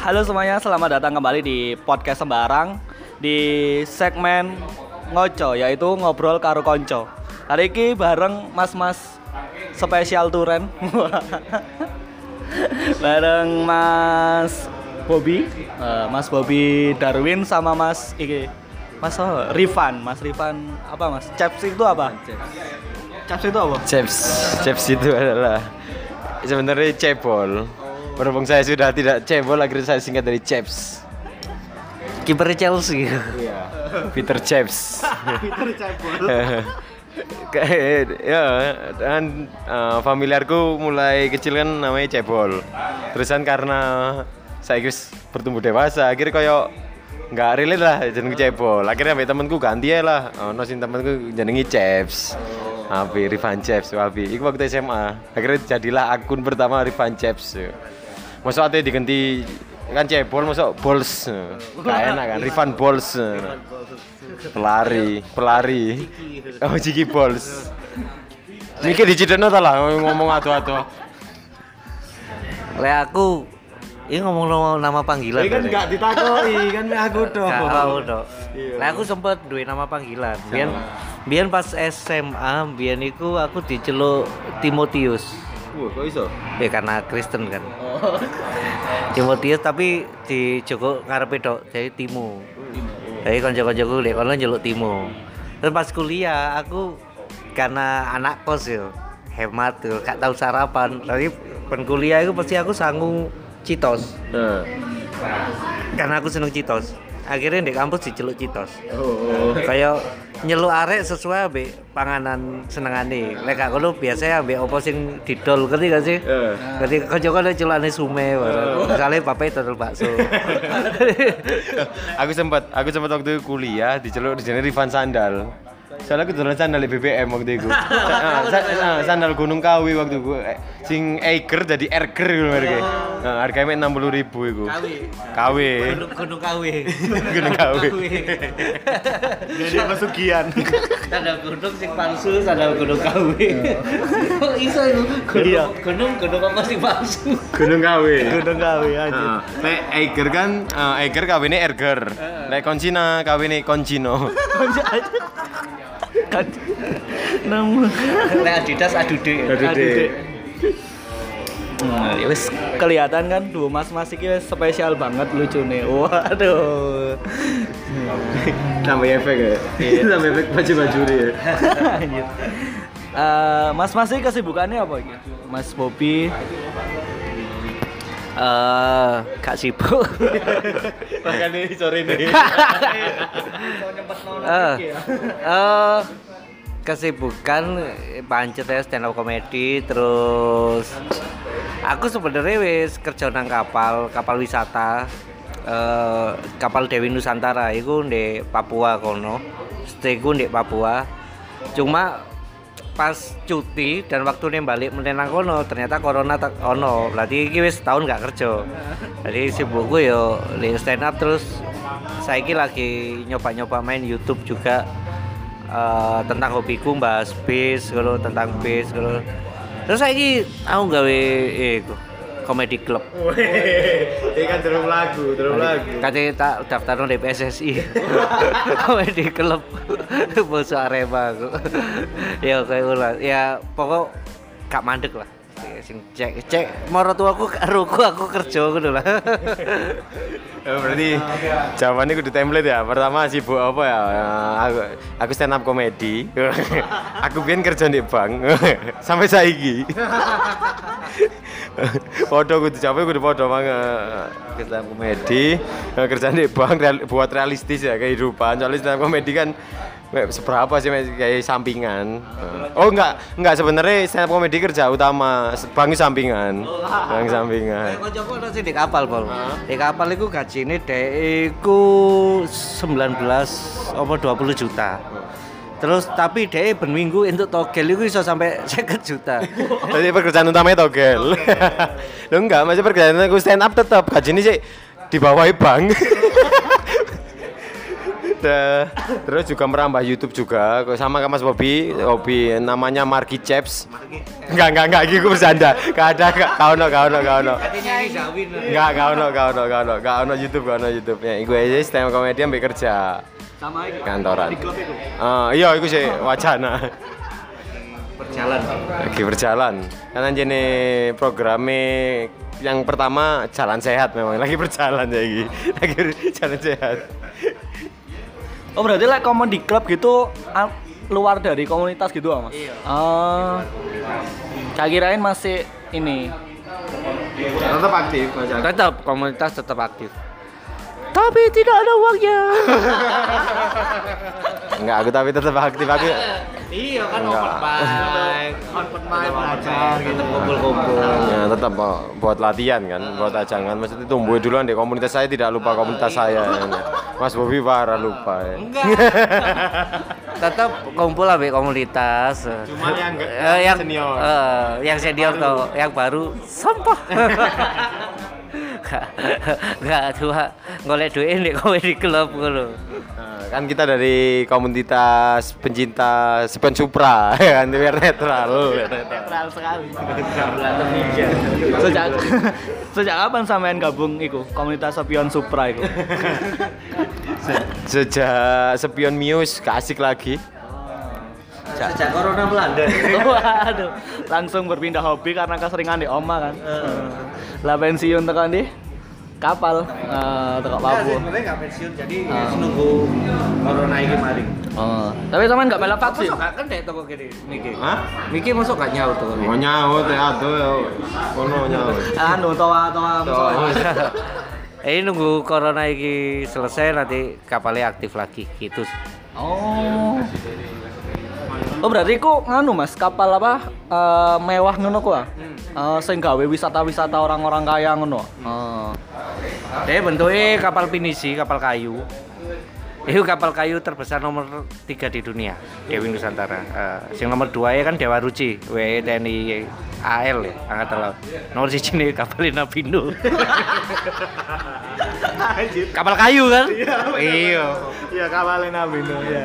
Halo semuanya, selamat datang kembali di podcast Sembarang di segmen ngoco yaitu ngobrol karo konco. Hari ini bareng mas-mas spesial turen. bareng Mas Bobby, eh, Mas Bobby Darwin sama Mas iki Mas oh, Rifan, Mas Rifan apa Mas? Chaps itu apa? Chaps itu apa? Chaps, Chaps itu adalah sebenarnya cebol. Berhubung saya sudah tidak cebol, akhirnya saya singkat dari Chaps. kiper Chelsea Iya. Peter Chaps. Peter Cebol. Ya dan eh, familiarku mulai kecil kan namanya cebol. Terusan karena saya guys bertumbuh dewasa, akhirnya kayak nggak relate lah jeneng cebol. Akhirnya sampai temanku ganti ya lah. Oh, no sing temanku jenengi Chaps. Abi Rifan Chaps, Abi. Iku waktu SMA. Akhirnya jadilah akun pertama Rifan Chaps. Masuk ate diganti kan cebol masuk bols. Gak enak kan Rifan Bols. Pelari, pelari. Oh, Jiki Bols. Mikir dicideno ta lah ngomong atu-atu. le aku ini ngomong nama, nama panggilan kan tadi. gak ditakoi, kan aku dong. Gak tahu dok le aku sempet duwe nama panggilan biar biar pas SMA biar iku aku diceluk Timotius Wah, kok iso? ya karena Kristen kan. Timotius tapi di Joko ngarepe dok jadi Timo. Jadi konco-koncoku lek kono nyeluk Timo. Terus pas kuliah aku karena anak kos yo hemat tuh gak tahu sarapan. Tapi pen kuliah itu pasti aku sanggup citos. Nah. karena aku seneng citos akhirnya di kampus diceluk citos Oh. kayak nyeluk arek sesuai ambek panganan senengane lek gak ngono biasanya ambek opo sing didol ngerti gak sih Eh. Jadi kocok kan celane sume, misalnya bapak itu bakso. aku sempat aku sempat waktu kuliah diceluk di sini Rifan Sandal. Soalnya aku dolan sandal BBM waktu itu. Ah, sa- ah, sandal Gunung Kawi waktu itu. Eh, Sing Eiger jadi Erger gitu mereka. Nah, harganya enam puluh ribu itu. Kawi. Gunung Gunung Kawi. Gunung Kawi. Jadi pesugihan. Sandal gunung sing palsu, sandal gunung Kawi. Kok iso itu? Iya. Gunung gunung apa sing palsu? Gunung Kawi. Gunung Kawi aja. Lek Eiger kan Eiger kawine Erger. Lek Koncina kawine Koncino. Kan nama Nek Adidas adude. Adude. Nah, ya wis kelihatan kan dua mas-mas iki wis spesial banget lucune. Waduh. Tambah efek ya. Tambah efek baju-baju ya. Anjir. Eh, mas-mas ini kesibukannya apa iki? Mas Eh, gak sibuk. Makanya sore ini. Eh, eh, kesibukan pancet ya stand up comedy terus aku sebenarnya wis kerja nang kapal kapal wisata eh, kapal Dewi Nusantara itu di Papua kono stay ku di Papua cuma pas cuti dan waktu nih balik menenang kono ternyata corona tak ono. Berarti iki wis tahun gak kerja. Jadi sibukku yo di stand up terus saya lagi nyoba-nyoba main YouTube juga eh, tentang hobiku bahas bass kalau tentang bass kalau terus saya aku gawe eh komedi club Ini kan terus lagu, terus lagu. Katanya tak daftar di PSSI Komedi klub Bosok Arema aku Ya kayak ulah Ya pokok Gak mandek lah Ya, sing cek cek moro tuaku ruku aku kerja gitu lah Oh, berarti jawabannya kudu template ya. Pertama sibuk apa ya? Eh, Aku, aku stand up komedi. aku biyen kerja di bank sampai saiki. Podo kudu jawabnya kudu podo banget. Stand komedi, eh, kerja di bank real- buat realistis ya kehidupan. Soalnya stand komedi kan seberapa sih kayak sampingan. Oh enggak, enggak sebenarnya stand up komedi kerja utama, bank sampingan. Bank sampingan. Kocokku ada sih di kapal pol Di kapal itu gajine dek iku 19 apa 20 juta Terus tapi dia ben minggu untuk togel itu bisa sampai 50 juta. Jadi pekerjaan utamanya togel. Lo enggak, masih pekerjaan aku stand up tetap gaji ini sih di bawah bank. Dah. Terus juga merambah YouTube juga kok sama sama Mas Bobby, hobi namanya Marki Chaps. Enggak enggak enggak gitu bercanda. Enggak ada enggak kau no kau no kau no. Katanya ini Zawin. Enggak kau no kau no kau no kau no YouTube kau no YouTube ya. Iku aja stand up comedy ambek kerja Sama iki. kantoran. Di klub itu. Ah iya iku sih wacana. Berjalan. Lagi berjalan. Karena jene programnya yang pertama jalan sehat memang lagi berjalan ya iki. Lagi jalan sehat. Oh berarti like comedy club gitu ah, luar dari komunitas gitu ah, Mas? Iya. Oh. Saya kirain masih ini. Tetap aktif. Tetap komunitas tetap aktif. Tapi tidak ada uangnya. Enggak, aku tapi tetap aktif aku. Iya kan Enggak. open mic, open mic belajar gitu kumpul-kumpul. Ya tetap buat latihan kan, buat ajangan. Maksudnya tumbuh duluan di komunitas saya tidak lupa komunitas saya. ya. Mas Bobi parah lupa ya. Enggak. Tetap kumpul ambil komunitas. Cuma yang Eh, yang senior. eh, yang senior tuh, yang baru sampah. Enggak, enggak cuma ngolek duit di komedi club ngono. Nah, kan kita dari komunitas pencinta Spion Supra ya kan biar netral. netral. Sekali. sejak sejak kapan sampean gabung iku komunitas Sopion Supra iku? Sejak Spion Muse kasih lagi. Sejak corona melanda. Waduh, langsung berpindah hobi karena keseringan di oma kan. Lah pensiun tekan di kapal eh tekan Papua. sebenarnya nggak pensiun jadi Ah. nunggu corona ini mari. Oh, tapi sampean nggak melak vaksin? Masuk gak kan dek toko kiri Niki. Hah? Niki masuk gak nyaut tuh. Mau nyaut ya aduh ya. Kono nyaut. Anu toa toa Ini nunggu corona ini selesai nanti kapalnya aktif lagi gitu. Oh. Oh berarti kok nganu Mas, kapal apa eh, mewah ngono ku ah? Eh, sing gawe wisata-wisata orang-orang kaya ngono. Oh. Dia bentuknya kapal pinisi, kapal kayu. Itu kapal kayu terbesar nomor 3 di dunia, Dewi Nusantara. Eh, yang nomor 2 ya kan Dewa Ruci, WE TNI AL ya, Angkatan Laut. Nomor siji nih kapal Napindo. kapal kayu kan? Iya. Iya kapalin Abino ya.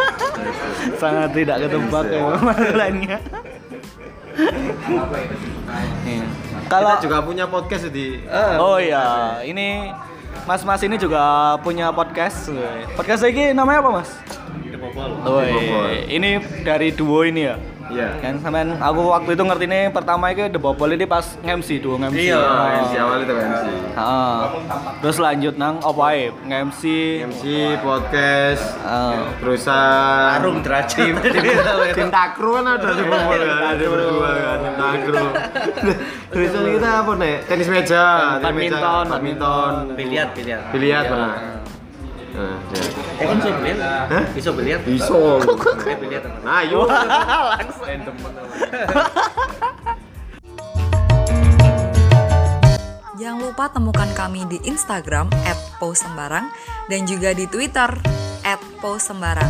Sangat tidak ketebak ya masalahnya. Iya. Kalau Kita juga punya podcast di Oh iya, ini Mas-mas ini juga punya podcast. Podcast ini namanya apa, Mas? Oh, ini dari duo ini ya. Iya. Kan sampean aku waktu itu ngerti nih pertama itu The Bobol ini pas nge-MC duo nge-MC. Iya. MC awal itu MC. Heeh. Terus lanjut nang apa ae? Nge-MC. MC podcast Heeh. terusan Arung derajat. Cinta kru kan ada di Bogor kan, ada berdua kan, cinta kru. Terusan kita apa nih? Tenis meja, tenis meja, Badminton. badminton, Biliar, biliar. biliar pernah. Nah, ya. Eh kan bisa biliar? Bisa biliar? Iso. Eh biliar. teman. Nah, yuk. Jangan lupa temukan kami di Instagram @posembarang dan juga di Twitter @posembarang.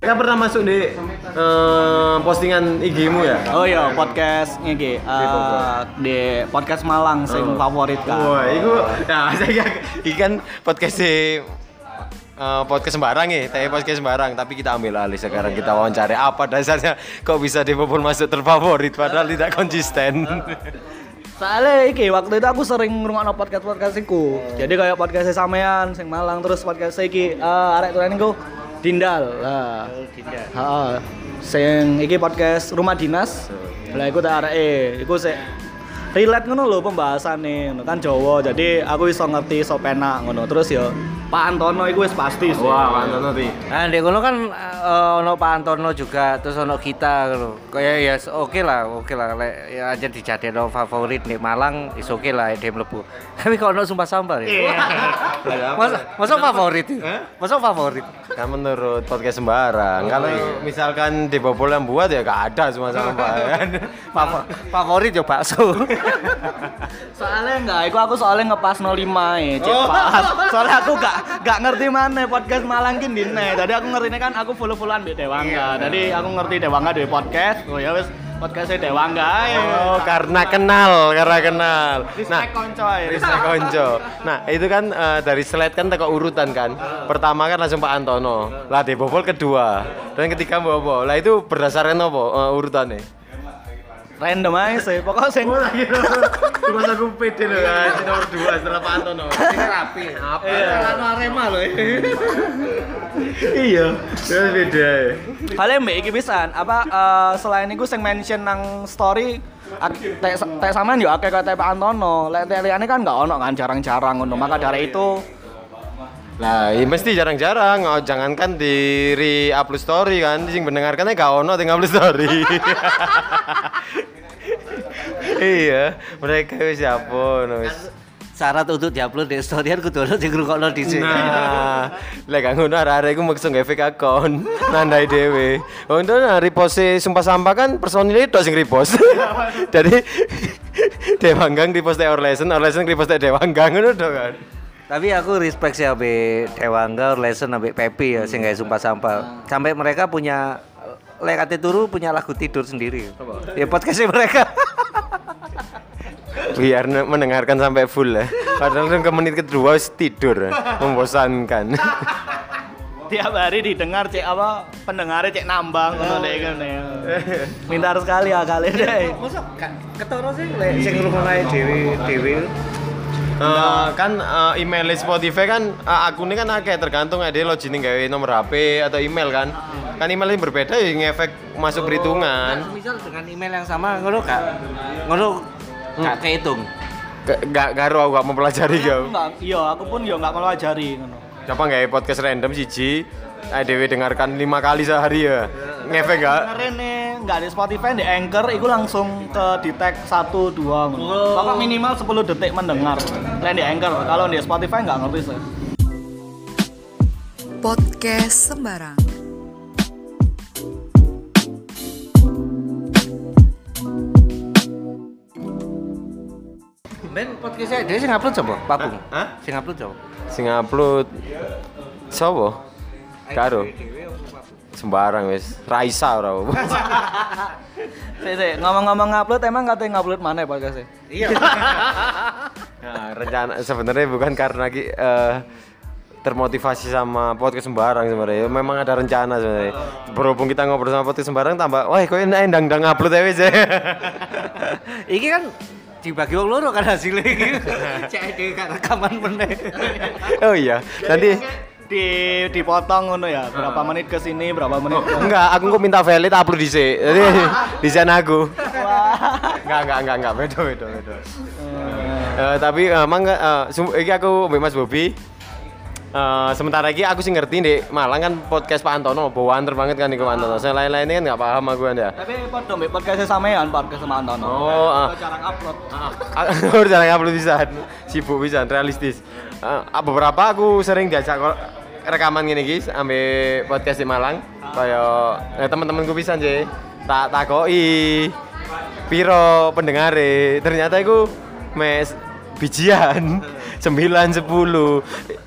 Kita pernah masuk di eh, postingan IG-mu ya? Oh iya, podcast iki eh, di podcast Malang sing favorit kan. Wah, itu ya saya iki kan podcast si eh, podcast sembarang ya, tapi podcast sembarang, tapi kita ambil alih sekarang kita wawancara apa dasarnya kok bisa di Popon masuk terfavorit padahal tidak konsisten. Soalnya iki waktu itu aku sering ngrungokno podcast-podcast iku. Jadi kayak podcast sampean sing Malang terus podcast iki eh arek tulen iku Dindal. Lah. Tidak. Heeh. Sing iki podcast Rumah Dinas. Lah iku tak areke, iku sik relate ngono lho pembahasannya ngono kan Jawa. Jadi aku iso ngerti iso penak ngono. Terus ya Pak Antono iku wis pasti sih. Wah, mantap nanti. Nah, di kono kan eh, ono Pak Antono juga, terus ono kita gitu. Kayak ya s- oke lah, oke lah. Lek ya aja dijadikan favorit nih Malang, is oke lah dia mlebu. Tapi kalau ono sumpah sampah ya. Masa masa favorit? Masa favorit? Kan menurut podcast sembarang, kalau misalkan di Popol yang buat ya gak ada semua sampah kan. Favo- favorit ya bakso. Soalnya enggak, iku aku soalnya ngepas 05 ya, cepat. Soalnya aku gak gak ngerti mana podcast Malang ki ndine. Jadi aku ngertine kan aku follow-followan mbek Dewangga. Jadi aku ngerti Dewangga duwe podcast. Oh ya wis podcastnya Dewangga. Oh, karena kenal, karena kenal. Nah, konco. Respect konco. Nah, itu kan eh, dari slide kan teko urutan kan. Pertama kan langsung Pak Antono. Lah Debobol kedua. Dan ketiga Bobo. Lah itu berdasarkan apa eh, urutannya? Random aja sih. Pokoknya sing Cuma aku pede loh kan, nomor dua setelah Pak Antono. Ini rapi. Apa? Anu Arema loh. Iya. Terus beda. Kalian mbak iki pisan apa eh, selain itu sing mention nang story tek sampean yo akeh kate Pak Antono. Lek liyane kan gak ono kan jarang-jarang ngono. Maka dari itu Lah, ya mesti jarang-jarang. Oh, jangankan di re-upload story kan, sing mendengarkannya gak ono tinggal upload story. iya, mereka wis apa wis. Syarat untuk diupload di storyan kudu ono sing ngrungokno dhisik. Nah, lek gak ngono arek-arek iku maksa gawe fake account, nandai dhewe. Itu nah, repost sumpah sampah kan personil itu sing repost. Jadi Dewanggang repost Orlesen, Orlesen repost Dewanggang ngono to kan. Tapi aku respect sih abe Dewangga, Lesson, abe Pepi ya sing gawe sumpah sampah. Sampai mereka punya lekate turu punya lagu tidur sendiri. Ya podcastnya mereka. Biar mendengarkan sampai full ya. Padahal kan ke menit kedua wis tidur, membosankan. tiap hari didengar cek apa pendengarnya cek nambang ngono deh kan ya. Pintar sekali ya kalian deh. Mosok ketara sih lek sing ngrungokno dhewe dhewe. Eh, kan eh, email Spotify kan uh, akunnya kan akeh tergantung ada login gawe nomor HP atau email kan. Kan email ini berbeda ya ngefek masuk perhitungan. Misal dengan email yang sama ngono gak ngono gak kehitung. G- Gak karo aku gak mempelajari kau. Enggak, iya aku pun yo enggak melajari ngono. Coba gawe podcast random siji. ADW dengarkan lima kali sehari ya. Ngefek gak? Dengerin nih, nggak di Spotify, di Anchor, itu langsung ke detect 1, 2 ngono. Pokok minimal 10 detik mendengar. Lain di Anchor, kalau di Spotify nggak ngerti sih. Podcast sembarang. Ben podcastnya dhewe sing upload sapa? Papung. Hah? Sing upload sapa? Sing upload Sopo? Karo. Sembarang wis. Raisa ora. apa. Sih, ngomong-ngomong ngupload, emang katanya ngupload mana podcastnya? Iya. Nah, rencana sebenarnya bukan karena ki- eh, termotivasi sama podcast sembarang sebenarnya. Memang ada rencana sebenarnya. Berhubung kita ngobrol sama podcast sembarang tambah, wah kok enak endang-endang upload wis. Iki kan dibagi wong loro kan hasilnya iki. Cek gak rekaman meneh. oh iya, nanti Di dipotong ngono ya, berapa menit ke sini, berapa menit ke... enggak, aku kok minta valid upload dhisik. Jadi di sana aku. Enggak, enggak, enggak, enggak, beda, beda, beda. Eh, tapi eh, emang eh, sum- iki aku Mas Bobi Eh, sementara ini aku sih ngerti di Malang kan podcast Pak Antono, bawaanter banget kan iku Antono. Saya lain-lainnya kan nggak paham aku ya. Tapi podo mbek podcastnya sampean, podcast sama Antono. Oh. Kok jarang upload. Aku jarang upload bisa, sibuk bisa, realistis. Eh, beberapa aku sering diajak rekaman gini guys, ambil podcast di Malang. Kayak eh, teman-temanku bisa aja. Tak takoi piro pendengare. Ternyata aku mes bijian 9 10.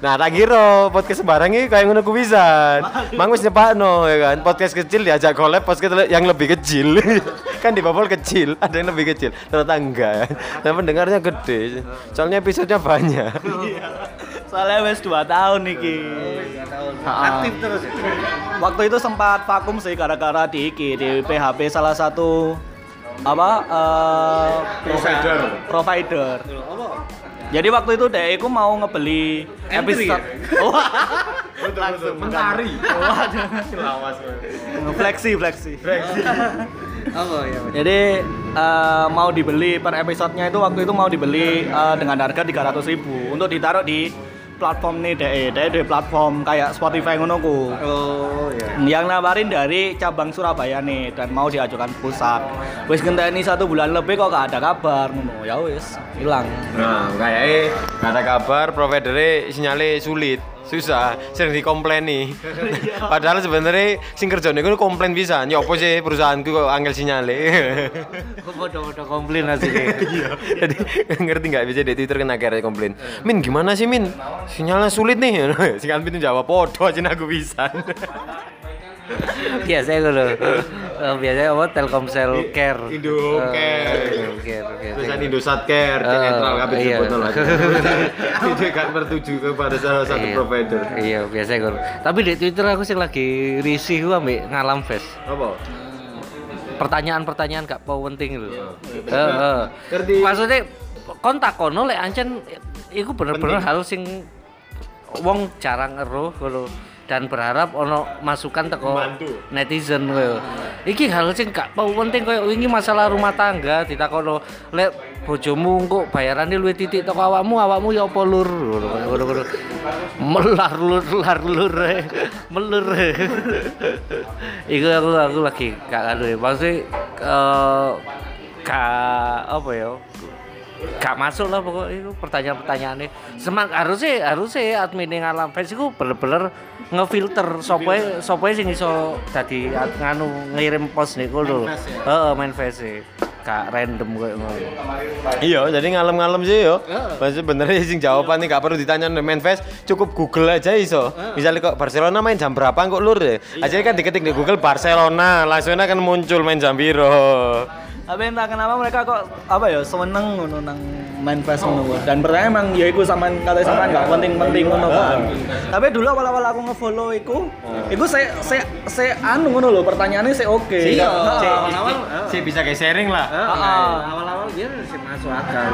Nah, tak kira podcast sembarang iki kayak ngono ku bisa. Mang wis nyepakno ya kan. Podcast kecil diajak collab podcast yang lebih kecil. kan di bubble kecil, ada yang lebih kecil. Ternyata enggak. Nah, pendengarnya gede. Soalnya episodenya banyak. Soalnya wes 2 tahun iki. Aktif terus. ya? Waktu itu sempat vakum sih gara-gara di iki di PHP salah satu apa eh, Provider. provider. Jadi waktu itu deh aku mau ngebeli Entry episode. Oh, Langsung mentari. Waduh. Lawas. Fleksi, fleksi. Oh iya. Jadi eh, mau dibeli per episodenya itu waktu itu mau dibeli eh, dengan harga 300.000 ribu untuk ditaruh di platform nih DE, DE di platform kayak Spotify ngono ku. Oh iya. Yang nawarin dari cabang Surabaya nih dan mau diajukan pusat. Wis ngenteni satu bulan lebih kok gak ada kabar ngono. Ya wis, hilang. Nah, kayaknya gak ada kabar, providernya sinyalnya sulit. Susah sering dikomplaini padahal sebenarnya sing kerjane iku komplain bisa ya apa sih perusahaanku kok angel sinyale? Kok bodoh-bodoh komplain asli. iya. Jadi ngerti nggak? Bisa di twitter kena akhirnya komplain. Min gimana sih min? Sinyalnya sulit nih. Sing kan jawab podo aja aku bisa biasanya gue loh Eh, biasanya apa Telkomsel Care Indo Eh, Care. Indo Care biasanya. Perusahaan Indosat Care, Eh, netral kabeh iya. disebut lah. Itu kan bertuju kepada salah satu Iya. provider. Iya, biasa gue. Tapi di Twitter aku sih lagi risih gue ambek ngalam fest. Apa? Pertanyaan-pertanyaan gak penting lho. Heeh. Ngerti. Maksudnya kontak kono lek ancen iku bener-bener hal sing wong jarang eruh ngono dan berharap ono masukan teko netizen koyo. Iki hal sing gak penting koyo wingi masalah rumah tangga ditakono lek bojomu engko bayarane luwih titik teko awakmu, awakmu ya apa lur. Melar lur lar lur eh. melur. Iku aku aku lagi gak anu ya. Maksudnya eh gak apa ya? Gak masuk lah pokoknya itu pertanyaan-pertanyaannya. Semak harusnya harusnya admin yang alam fans itu bener-bener ngefilter sopoe sopoe sing iso dadi ad- nganu ngirim post niku lho. Heeh main face gak random kayak ngono Iya, jadi ngalem-ngalem sih yo. Maksudnya benernya sing jawaban nih gak perlu ditanya di manifest, cukup Google aja iso. Misalnya kok Barcelona main jam berapa kok lur ya? Aja kan diketik di Google Barcelona, langsung akan muncul main jam piro. Tapi entah kenapa mereka kok apa ya seneng ngono nang main fest ngono. Dan pertanyaan emang ya iku sampean kata sampean enggak penting-penting ngono kan. Tapi dulu awal-awal aku nge-follow iku, iku saya saya saya anu ngono lho, pertanyaannya saya oke. Iya. Heeh. Awal-awal, Saya bisa kayak sharing lah. Heeh. awal-awal dia masih masuk akal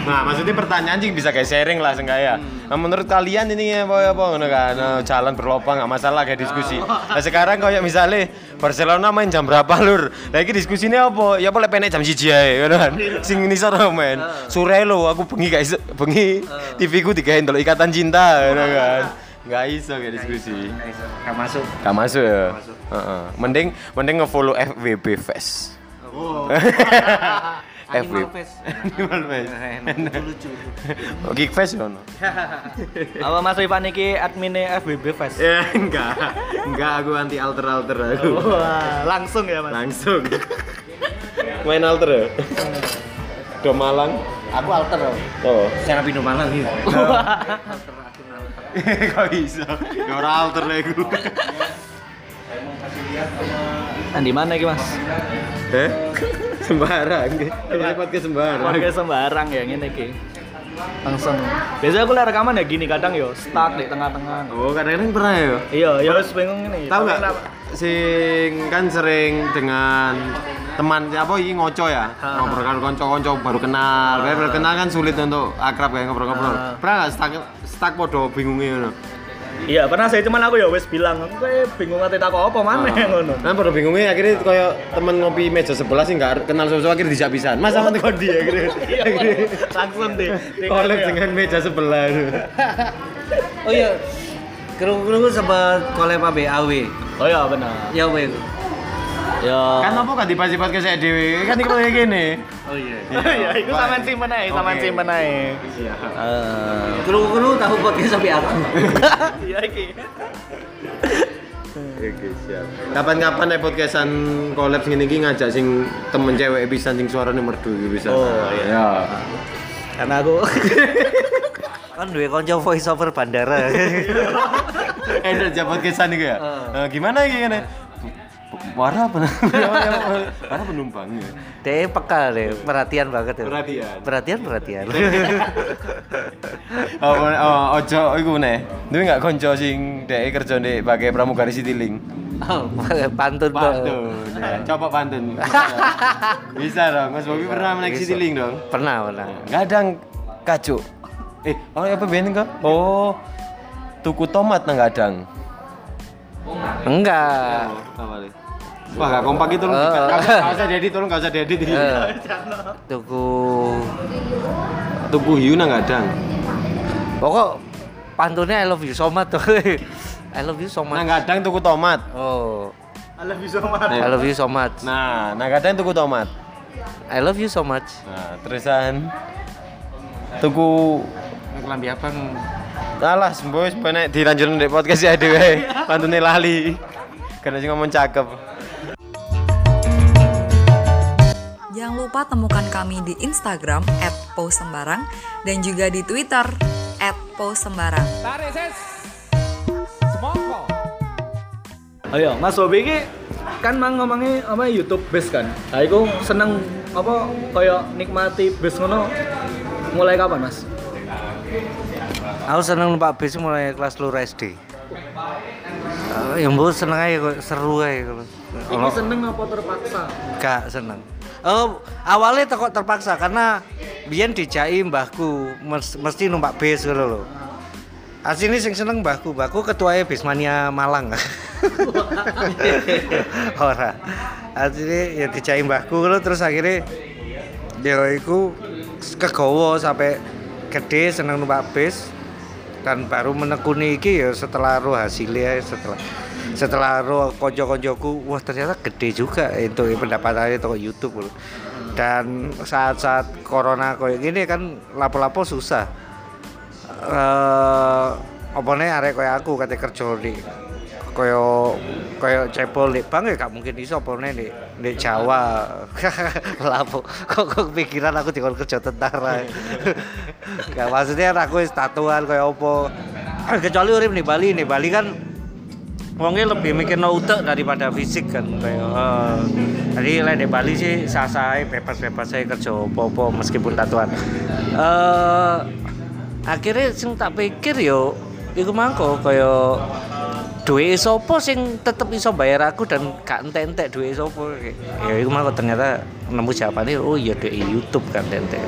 Nah, maksudnya pertanyaan sih bisa kayak sharing lah senggaya. Nah, menurut kalian ini ya apa apa ngono kan? Nah, jalan berlopang nggak masalah kayak diskusi. Nah, sekarang kayak misalnya Barcelona main jam berapa lur? Lagi diskusinya apa? Ya boleh penek jam siji ae ngono kan. Sing nisor main. Sore lo aku bengi gak iso bengi TV ku digawe ndelok ikatan cinta ngono kan. Nggak iso kayak diskusi. gak masuk Gak masuk ya. Mending mending nge-follow FWB Fest. Animal. Fest. Animal Fest. lucu-lucu Oh, Geek Fest ya ono. Apa Mas Rifan iki adminnya FBB Fest? Ya enggak. Enggak aku anti alter alter aku. Wah, langsung ya Mas. Langsung. Main alter ya? Do Malang. aku alter loh Oh. saya pindah malang gitu Kok bisa? Ya ora alter lah iku. Nah, di mana iki Mas? Eh? Sembarang. Ini podcast sembarang. Warga sembarang ya ngene iki. Langsung. Biasanya aku lihat rekaman ya gini kadang yo stuck di tengah-tengah. Oh, kadang-kadang pernah ya. Iya, ya wis bingung ini. Tahu nggak? Sing kan sering dengan teman apa ini ngoco ya ngobrol kan konco-konco baru kenal baru baru kenal kan sulit untuk akrab kayak ngobrol-ngobrol Ah. pernah nggak stuck stuck podo bingungnya Iya, pernah saya cuman aku ya wis bilang, aku kayak bingung ate tak apa mana ngono. Kan pada bingungnya akhirnya kayak temen ngopi meja sebelah sih nggak kenal sesuatu akhirnya dijak pisan. Mas sama tekan dia akhirnya. Iya, langsung deh. Kolek dengan meja sebelah. oh iya kru-kru sempat collab sama BAW Oh iya benar. ya weh Ya. Kan apa kan dibahas-bahas ke saya dewe? Kan iki kayak gini. oh iya Iya, itu sampean simpen ae, sampean simpen ae. Iya. Eh, kru-kru tahu podcast sampai aku Iya iki. Oke, siap. Kapan-kapan nek podcastan collab sing iki ngajak sing temen cewek pisan sing suarane merdu iki bisa. Oh, iya. Ya. Karena aku kan dua konco voice over bandara Eh, ada podcastan iki ya. Eh, gimana iki Warna apa? Warna penumpang ya. dia peka deh perhatian banget ya Perhatian. perhatian perhatian Oh, oh, ojo iku nih. Duwe enggak konco sing dhek kerja ndek pakai pramugari Citylink. oh, pantun. Pantun. Ya, coba pantun. Bisa dong. Mas Bobi pernah naik Bisa. Citylink dong? pernah pernah Gadang kacuk. Eh, oh apa ben kok? Oh. Tuku tomat nang gadang. enggak nih? Wah, gak kompak itu loh. Oh. Gak usah, gak usah diedit, tolong gak usah diedit. Eh, tuku Tuku hiu nang gadang. pokok pantunnya I love you so much tuh I love you so Nang much gadang tuku tomat. oh Alah bisa mat. I love you so much Nah, nang gadang tuku tomat. I love you so much Nah, terusan tuku kelambi abang Alah, sembuh sebenarnya dilanjutin di podcast ya dhewe. Pantune lali. Karena sih ngomong cakep. Jangan lupa temukan kami di Instagram @posembarang dan juga di Twitter @posembarang. Ayo, Mas Bobi ini kan mang ngomongnya apa YouTube base kan. Nah, iku seneng apa kayak nikmati base ngono mulai kapan, Mas? Aku seneng numpak bis mulai kelas loro SD. Eh, ya mbok seneng aja kok seru aja kalau. Ini seneng apa terpaksa? Gak seneng. Oh, awalnya kok terpaksa karena biyen dijai mbahku mes- mesti numpak bis gitu loh. Asini sing seneng mbahku, mbahku ketuanya Bismania Malang. Ora. Asini ya dijai mbahku lho terus akhirnya dia iku kegowo sampai gede seneng numpak bis dan baru menekuni iki ya setelah roh hasilnya setelah setelah roh konco-koncoku wah ternyata gede juga itu pendapatannya toko YouTube loh. dan saat-saat corona kayak gini kan lapo-lapo susah. Eh nih arek kayak aku kate kerja di koyo koyo cepol di bang ya gak mungkin iso apa nih di, Jawa. Lapo kok kok pikiran aku dikon kerja tentara? Gak maksudnya aku wis tatuan koyo apa. Kecuali urip di Bali nih Bali kan Wongnya lebih mikir no utek daripada fisik kan kayak eh, jadi di Bali sih sah-sah ae, bebas-bebas saya kerja apa-apa meskipun tatuan. Eh akhirnya sing tak pikir yo iku mangko kaya duwe sapa sing tetep iso bayar aku dan gak entek-entek duwe sapa. Ya iku mangko ternyata nemu jawabannya oh iya duwe YouTube kan entek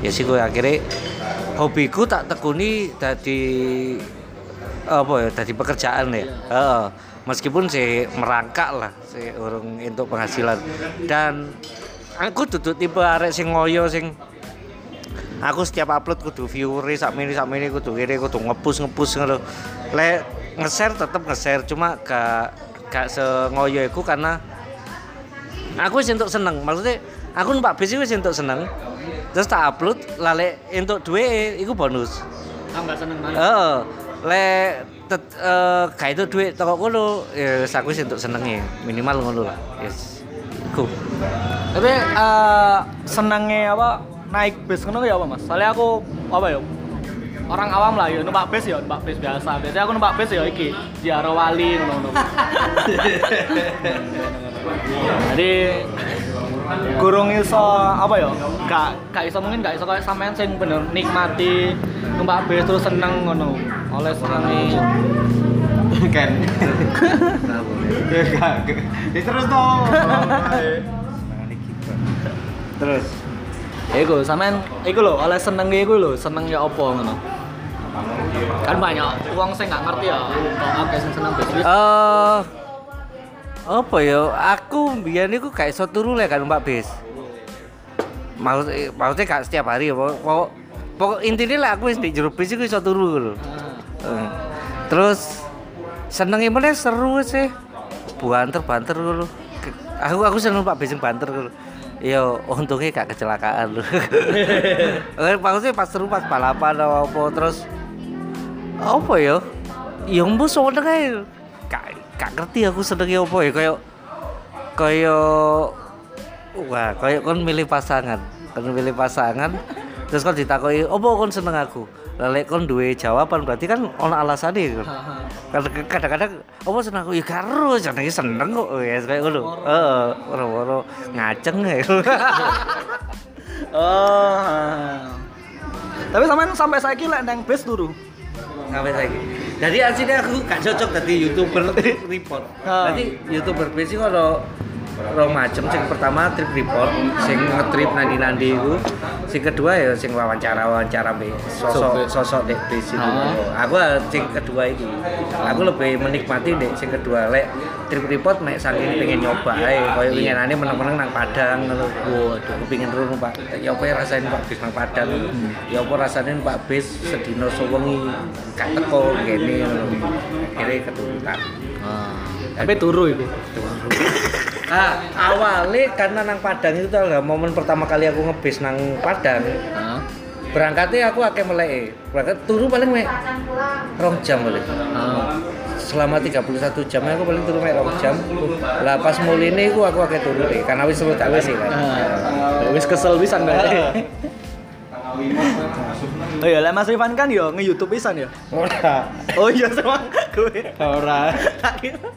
ya sih gue akhirnya hobiku tak tekuni dari apa ya dari pekerjaan ya Heeh. meskipun sih merangkak lah sih urung untuk penghasilan dan aku duduk tipe arek sing ngoyo sing aku setiap upload kudu viewer sak mini sak mini kudu kene kudu ngepus ngepus ngono le nge-share tetep nge-share cuma gak gak sengoyo iku karena aku wis entuk seneng maksudnya aku numpak bis wis entuk seneng terus tak upload lale entuk duwe iku bonus enggak seneng banget. Heeh. Le tet eh gak itu duit toko kono ya wis aku wis entuk senenge minimal ngono lah. Yes. Iku. Tapi eh senengnya apa naik bis ngono ya apa, Mas? Soalnya aku apa ya? Orang awam lah ya numpak bis ya, numpak bis biasa. Biasanya aku numpak bis ya iki, Ziarah Wali ngono-ngono. Jadi kurung iso apa ya? Gak gak iso mungkin gak iso kayak sampean sing bener nikmati numpak bis terus seneng ngono. Oleh senenge kan. Ya gak. Ya terus dong. Terus Iku sampean iku lho oleh seneng iku lho, seneng ya apa ngono. Kan banyak uang saya nggak ngerti ya, kok akeh sing seneng bis. eh apa ya? Aku biyen iku gak iso turu lek kan numpak bis. Maksud, maksudnya gak setiap hari ya, pokok, pokok, intinya lah aku di jero bis iku iso turu. Eh, Terus senenge meneh seru sih. Banter-banter lho. Aku aku seneng Pak bis banter lho. Ya untungnya gak kecelakaan lho. Eh, Maksudnya pas seru pas balapan apa terus apa ya? Ya mbok seneng ae. Gak ngerti aku senenge apa ya kayak kayak wah kayak kon milih pasangan. Kon milih pasangan terus kon ditakoki opo kon seneng aku? Lek kon duwe jawaban berarti kan ono alasane kan. Kadang- Kadang-kadang apa seneng aku ya karo jenenge seneng kok ya kayak ngono. Heeh, ora-ora ngaceng ya. Oh. Tapi sampean sampai saiki lek nang bis turu. sampai lagi jadi aslinya aku gak cocok tadi youtuber report Ah. nanti youtuber basic kalau Rong macem, sing pertama trip report, sing ngetrip nandi-nandi itu, sing kedua ya sing wawancara-wawancara be sosok sosok dek bis itu. Ah. Aku ah, sing kedua itu, aku lebih menikmati dek sing kedua lek trip report mek saking pengen nyoba ae, koyo winginane meneng-meneng nang Padang ngono. Waduh, aku pengen ru Pak. Ya apa ya rasain Pak bis nang Padang. Ya apa rasane Pak bis sedina sewengi gak teko ngene ngono. Akhirnya keturutan. Tapi turu itu. Ah, awalnya karena nang Padang itu tau gak momen pertama kali aku ngebis nang Padang berangkatnya aku akeh melek berangkat turu paling mek rong jam paling selama 31 jam aku paling turu mek rong jam lah pas muline aku aku akeh turu deh karena wis seru tak wis sih kan Ah, wis kesel pisan berarti. Oh iya, lah Mas Rifan kan yo nge-YouTube pisan ya. Ora. Oh iya sama gue. Ora. Tak kira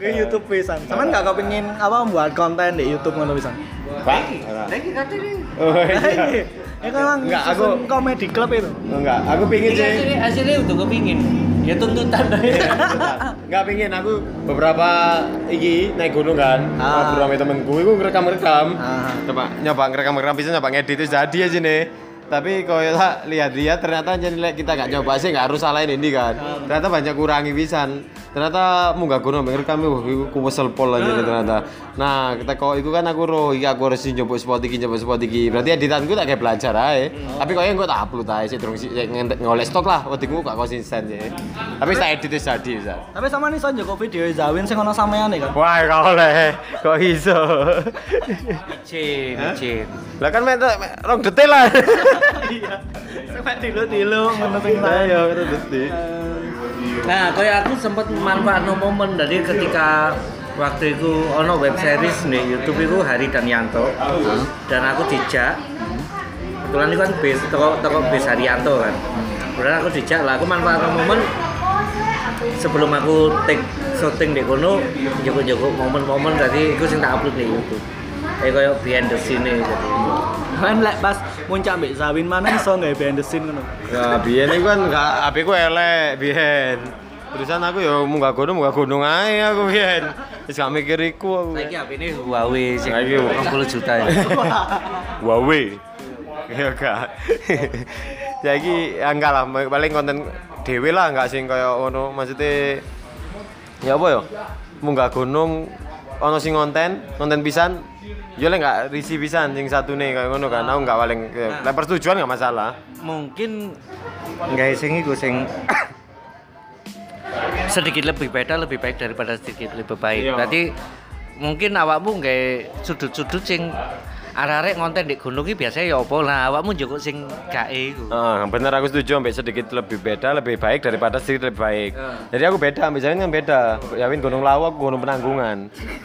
nge-YouTube pisan. Sampean enggak kepengin apa buat konten di YouTube ngono pisan? Pak. Lagi Oh iya. Ya kan Enggak, aku- komedi club itu. Enggak, aku pingin sih. hasilnya hasilnya untuk kepingin ya tuntutan Enggak pingin aku beberapa iki naik gunung kan. Ah. Ngobrol sama temenku iku ngerekam-rekam. Ah. Coba nyoba ngerekam-rekam bisa nyoba ngedit itu jadi aja nih. Tapi kalau tak lihat-lihat ternyata jadi kita nggak nyoba sih nggak harus salahin ini kan. Ternyata banyak kurangi pisan. Ternyata munggah gunung ngerekam wah iku ku wesel pol aja nih ternyata. Nah, kita kok itu kan aku roh iki aku harus nyoba spot iki nyoba spot iki. Berarti editanku tak kayak belajar aja. Tapi kok yang gue tak upload aja sih terus ngoleh stok lah. Wediku gak konsisten sih. Tapi saya edit wis jadi bisa. Tapi sama nih son Joko video Zawin sing ono sampean kan. Wah, kau oleh. Kok iso? Cin, cin. Lah kan mek- rong detail lah. Iya. Sampai dilo-dilo ngono sing Ayo, kita detik. Nah, kayak aku sempat manfaatno momen dari ketika waktu itu ono web series nih YouTube itu Hari dan Yanto dan aku dijak kebetulan itu kan base toko toko base Haryanto kan kemudian aku dijak lah aku manfaatno momen sebelum aku take syuting di kono joko-joko momen-momen tadi itu sing tak upload di YouTube kayak kayak behind the scene jadi Kan lek pas muncak mbek Zawin mana iso nggawe behind the scene ngono. Ya, biyen iku kan gak HP ku elek biyen. Terusan aku ya munggah gunung, munggah gunung ae aku biyen. Wis gak mikir iku aku. Saiki HP ini Huawei sing Saiki 20 juta ya. Huawei. Ya gak. Jadi ya enggak lah, paling konten dhewe lah enggak sing kaya ngono maksudnya ya apa ya? Munggah gunung ono sing konten, konten pisan Ya lek enggak risi pisan sing satune kaya ngono kan. Aku enggak paling lek persetujuan enggak masalah. Mungkin nggak sing iku sing sedikit lebih beda lebih baik daripada sedikit lebih baik. Iya. Berarti mungkin awakmu nggak sudut-sudut sing arek-arek ngonten di gunung iki biasanya ya apa nah awakmu njuk sing gae iku. Ah, bener aku setuju sampai sedikit lebih beda lebih baik daripada sedikit lebih baik. Ah. Jadi aku beda, ambil jalan kan beda. Yawin Gunung Lawu, aku Gunung Penanggungan.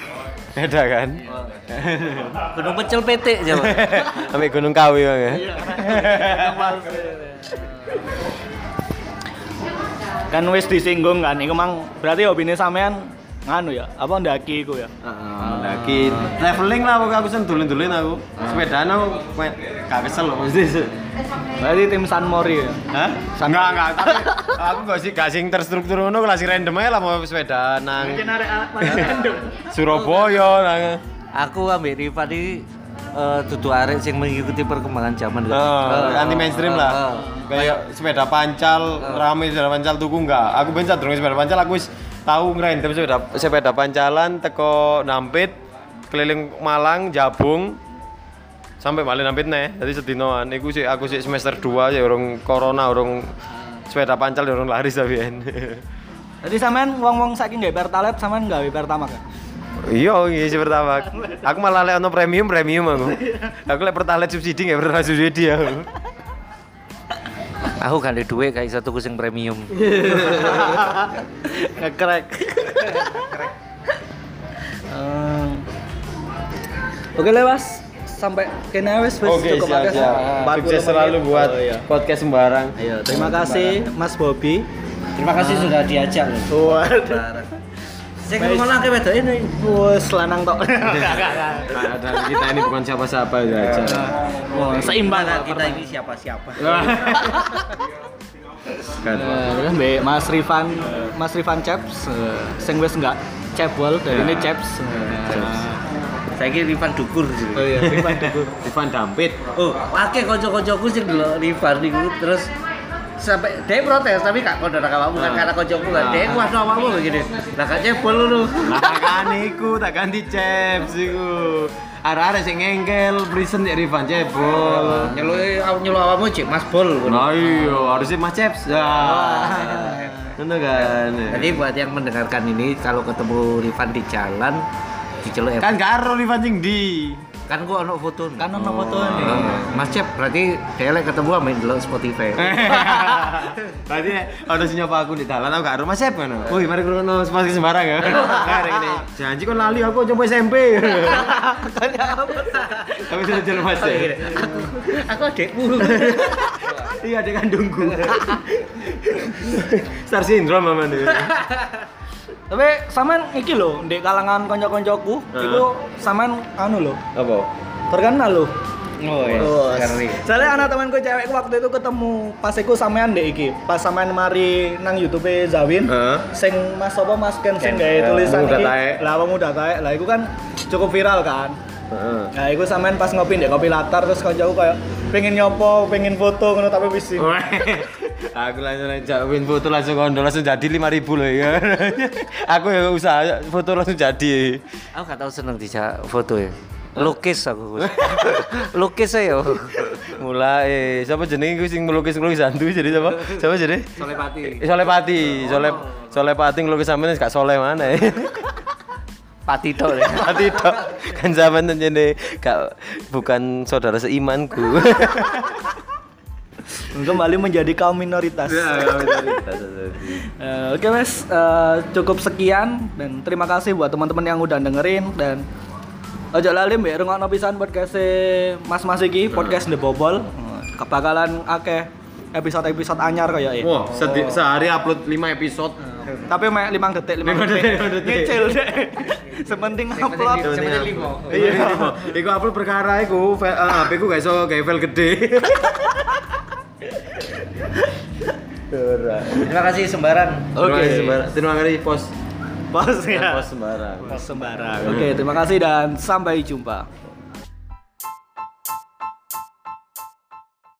beda kan? Gunung pecel petik coba. Ambil Gunung Kawi bang ya. Kan wis disinggung kan, iku mang berarti opini sampean nganu ya, apa ndaki iku ya. Lagi traveling lah pokoknya aku sen dulin-dulin aku. Sepedaan aku gak kesel loh mesti. Berarti tim San Mori ya. Hah? Enggak, enggak. Tapi aku gak sih gak sing terstruktur ngono kelas random aja lah mau sepedaan nang Surabaya nang Aku ambil Riva di eh, dudu arek sing mengikuti perkembangan zaman Oh, anti mainstream lah. Eh, eh. Kayak sepeda pancal, rame sepeda pancal tuku enggak. Aku ben durung sepeda pancal aku wis tahu ngerendam sepeda sepeda pancalan teko Nampit keliling Malang Jabung sampai Malang Nampit nih. Jadi sedinoan iku sih aku sih semester 2 ya urung corona urung sepeda pancal ya urung laris tapi Jadi sampean wong-wong saiki nggawe Pertalite sampean nggawe Pertamax kan? Iya, iya sih pertama. Aku malah lek ono premium premium aku. Aku lek pertalite subsidi nggak pernah subsidi aku. Aku gak ada duit kayak satu kucing premium. Ngekrek. Eh, Oke lewas sampai kene wis wis Oke, cukup siap, siap. 40 Sukses selalu buat Oh, iya. podcast sembarang. Ayo, terima kasih Mas Bobby. Terima kasih sudah diajak loh. Waduh. Saya ngomong lagi wedok ini. Wes lanang tok. Ada kita ini bukan siapa-siapa ya aja. Wah, seimbang kita ini siapa-siapa. Kan. Nah, kan Mbak Mas Rifan, Mas Rifan Chaps, eh, sing wis enggak cebol dari ini Chaps. Saya kira Rifan Dukur gitu. Oh iya, Rifan Dukur. Ivan Dampit. Oh, akeh kanca-kancaku sing delok Rifan niku terus sampai dia protes tapi kak kondo nak awakmu kan karena kancaku kan dia kuat sama awakmu begini lah gak cebol lu Lah kan iku tak ganti ceps iku. Arek-arek sing ngengkel prison ya Rifan cebol. nyeluk nyeluk awakmu cek mas bol Nah iya, harusnya Mas Ceps. Ya. Ngono kan. jadi buat yang mendengarkan ini kalau ketemu Rifan di jalan diceluk Kan gak ero Rifan sing di. Kan gua ono foto. Kan ono foto nih. Mas Cep, berarti dia lek ketemu main delok Spotify. Berarti ada sing nyapa aku di dalan aku gak rumah Sep ngono. Woi, mari krono sempat sembarang ya. Nah. Janji kon lali aku coba SMP. Tapi sudah jalan Mas. Aku aku adekmu. Iya, adik kandungku. Star syndrome nih. Tapi sampean iki lho, di kalangan konco-koncoku, Heeh. iku sampean anu lho, Apa? terkenal lho. Oh iya. Keren. Soalnya anak temanku cewek waktu itu ketemu pas iku sampean deh iki. Pas sampean mari nang YouTube Zawin. Heeh. Sing Mas apa Mas Ken sing gawe ya, tulisan iki. Lah pemuda taek. Lah iku kan cukup viral kan. Heeh. Nah, iku sampean pas ngopi ndek kopi latar terus kancaku kayak pengen nyopo, pengen foto ngono tapi wis aku langsung aja win foto langsung kondo langsung jadi 5000 loh ya. aku ya usaha foto langsung jadi. Aku gak tau seneng dijak foto ya. Lukis aku. Lukis ayo. Mulai siapa jenenge gue sing melukis melukis hantu jadi siapa? Siapa jadi? Solepati. Solepati, Sole Solepati ngelukis sampean gak soleh mana ya? Pati tok ya. Pati tok. Kan zaman jadi gak bukan saudara seimanku. Kembali menjadi kaum minoritas. Eh, Oke mas, Eh, cukup sekian dan terima kasih buat teman-teman yang udah dengerin dan ojo lali mbak rungokno pisan podcast Mas Mas iki podcast The Bobol. Eh, Kebakalan akeh episode-episode anyar kayak ya. Wah, sehari upload 5 episode. Tapi mek 5 detik 5 Lima detik. lima detik. Ngecil deh. Sepenting upload. Sementing limo. Iya. Iku upload perkara iku eh, HP ku gak iso gawe file gede. Terima kasih sembarang. Terima kasih sembarang. Terima kasih pos. Bos ya. Pos sembarang. Pos sembarang. Oke, terima kasih dan sampai jumpa.